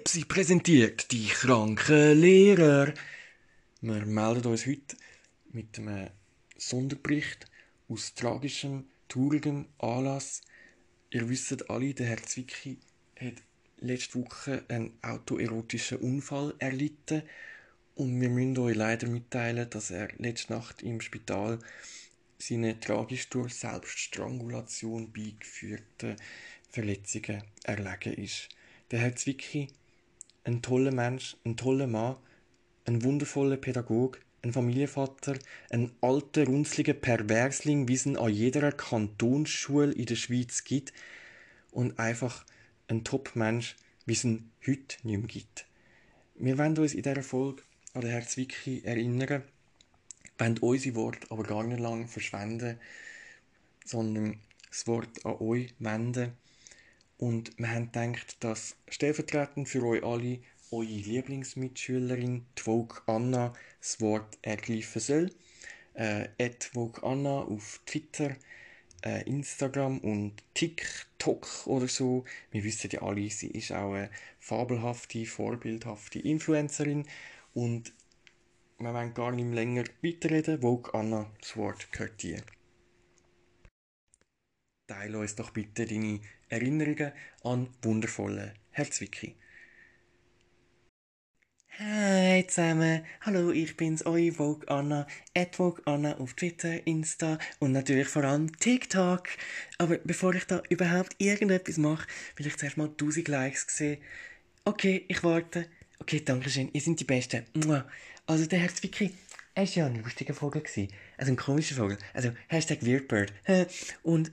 Pepsi präsentiert die kranken Lehrer. Wir melden uns heute mit einem Sonderbericht aus tragischem, traurigem Anlass. Ihr wisst alle, der Herr Zwicky hat letzte Woche einen autoerotischen Unfall erlitten und wir müssen euch leider mitteilen, dass er letzte Nacht im Spital seine tragisch durch Selbststrangulation beigeführten Verletzungen erlegen ist. Der Herr Zwicky, ein toller Mensch, ein toller Mann, ein wundervoller Pädagoge, ein Familienvater, ein alter, runzliger Perversling, wie es ihn an jeder Kantonsschule in der Schweiz gibt und einfach ein Top-Mensch, wie es ihn heute nicht mehr gibt. Wir wollen uns in dieser Folge an den Herrn Zwicky erinnern, wollen unsere Worte aber gar nicht lang verschwenden, sondern das Wort an euch wenden. Und wir haben gedacht, dass stellvertretend für euch alle eure Lieblingsmitschülerin, die Vogue Anna, das Wort ergreifen soll. Äh, Vogue Anna auf Twitter, äh, Instagram und TikTok oder so. Wir wissen ja alle, sie ist auch eine fabelhafte, vorbildhafte Influencerin und wir wollen gar nicht länger weiterreden. Vogue Anna, das Wort gehört dir. Teile uns doch bitte deine Erinnerungen an wundervolle Herr Zwicky. Hi zusammen, hallo, ich bin's, euer Vogue Anna, at Vogue Anna auf Twitter, Insta und natürlich vor allem TikTok. Aber bevor ich da überhaupt irgendetwas mache, will ich zuerst mal 1000 Likes sehen. Okay, ich warte. Okay, danke schön, ihr seid die Besten. Also der Herr Zwicky, er war ja ein lustiger Vogel. Also ein komischer Vogel. Also Hashtag Weirdbird. Und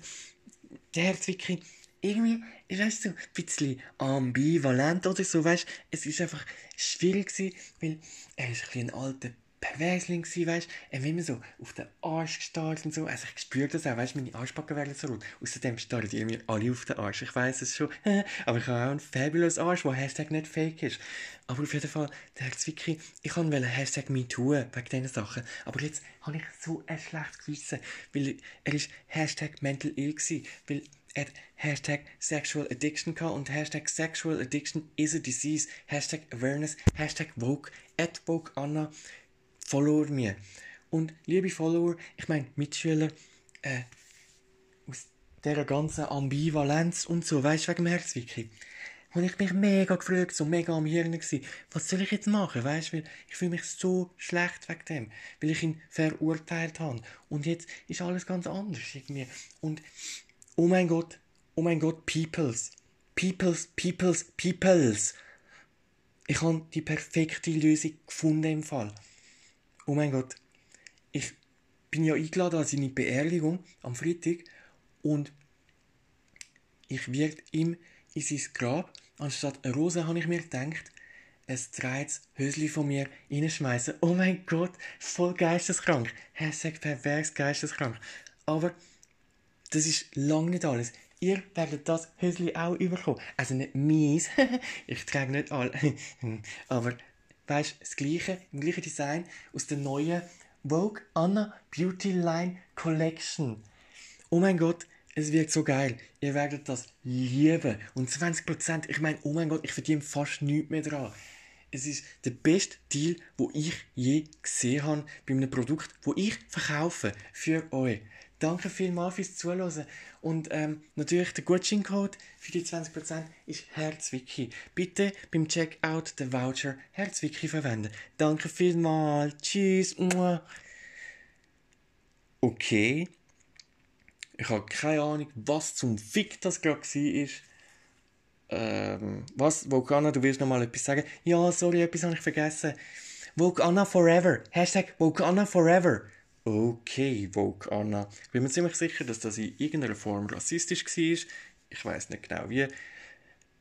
der Zwicky, irgendwie, ich weiß so, ein bisschen ambivalent oder so, weißt es ist einfach schwierig gewesen, weil er ist ein ein alter Perversling gewesen, weißt er hat immer so auf den Arsch gestarrt und so, also ich spüre das auch, weißt meine Arschbacken werden so rot, außerdem starren die irgendwie alle auf den Arsch, ich weiß es schon, aber ich habe auch einen fabulous Arsch, der Hashtag nicht fake ist, aber auf jeden Fall, der Herr Zwickri, ich kann wollen Hashtag MeToo wegen diesen Sachen, aber jetzt habe ich so ein schlechtes Gewissen, weil er ist Hashtag Mental Ill gewesen, weil at Hashtag Sexual Addiction gehabt und Hashtag Sexual Addiction is a Disease, Hashtag Awareness, Hashtag Vogue, at Vogue Anna, follow mir. Und liebe Follower, ich meine Mitschüler, äh, aus dieser ganzen Ambivalenz und so, weißt du, wegen dem Herzwickel. Und ich mich mega gefragt, so mega am Hirn gewesen, was soll ich jetzt machen, weißt du, ich fühle mich so schlecht wegen dem, weil ich ihn verurteilt habe. Und jetzt ist alles ganz anders irgendwie. Und Oh mein Gott, oh mein Gott, Peoples. Peoples, Peoples, Peoples. Ich habe die perfekte Lösung gefunden im Fall. Oh mein Gott, ich bin ja eingeladen an seine Beerdigung am Freitag und ich werde ihm in sein Grab, anstatt eine Rose, habe ich mir gedacht, ein dreites Hösli von mir reinschmeißen. Oh mein Gott, voll geisteskrank. Hashtag pervers geisteskrank. Aber das ist lange nicht alles. Ihr werdet das Hösli auch überkommen. Also nicht mies. ich trage nicht alle. Aber weißt das gleiche, im gleichen Design aus der neuen Vogue Anna Beauty Line Collection. Oh mein Gott, es wird so geil. Ihr werdet das lieben. Und 20%, ich meine, oh mein Gott, ich verdiene fast nichts mehr dran. Es ist der beste Deal, wo ich je gesehen habe bei einem Produkt, wo ich verkaufe für euch. Danke vielmals fürs Zuhören. Und ähm, natürlich der Gutscheincode für die 20% ist Herzwiki. Bitte beim Checkout den Voucher Herzwiki verwenden. Danke vielmals. Tschüss. Okay. Ich habe keine Ahnung, was zum Fick das gerade war. Ähm, was? Volcana, du willst noch mal etwas sagen? Ja, sorry, etwas habe ich vergessen. Volcana Forever. Hashtag Volcana Forever. Okay, Vogue Anna. Ich bin mir ziemlich sicher, dass das in irgendeiner Form rassistisch war. Ich weiß nicht genau wie.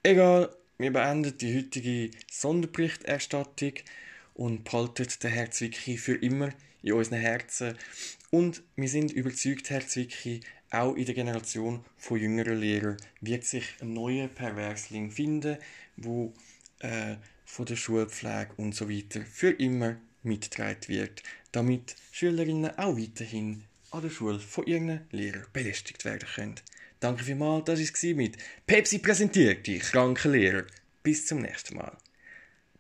Egal, wir beenden die heutige Sonderberichterstattung und behalten den Herr Zwicky für immer in unseren Herzen. Und wir sind überzeugt, Herr Zwicky, auch in der Generation von jüngeren Lehrern wird sich ein neuer Perversling finden, wo äh, von der Schulpflege und so weiter für immer mitgetragen wird, damit Schülerinnen auch weiterhin an der Schule von ihren Lehrern belästigt werden können. Danke vielmals, das war mit Pepsi präsentiert, die kranken Lehrer. Bis zum nächsten Mal.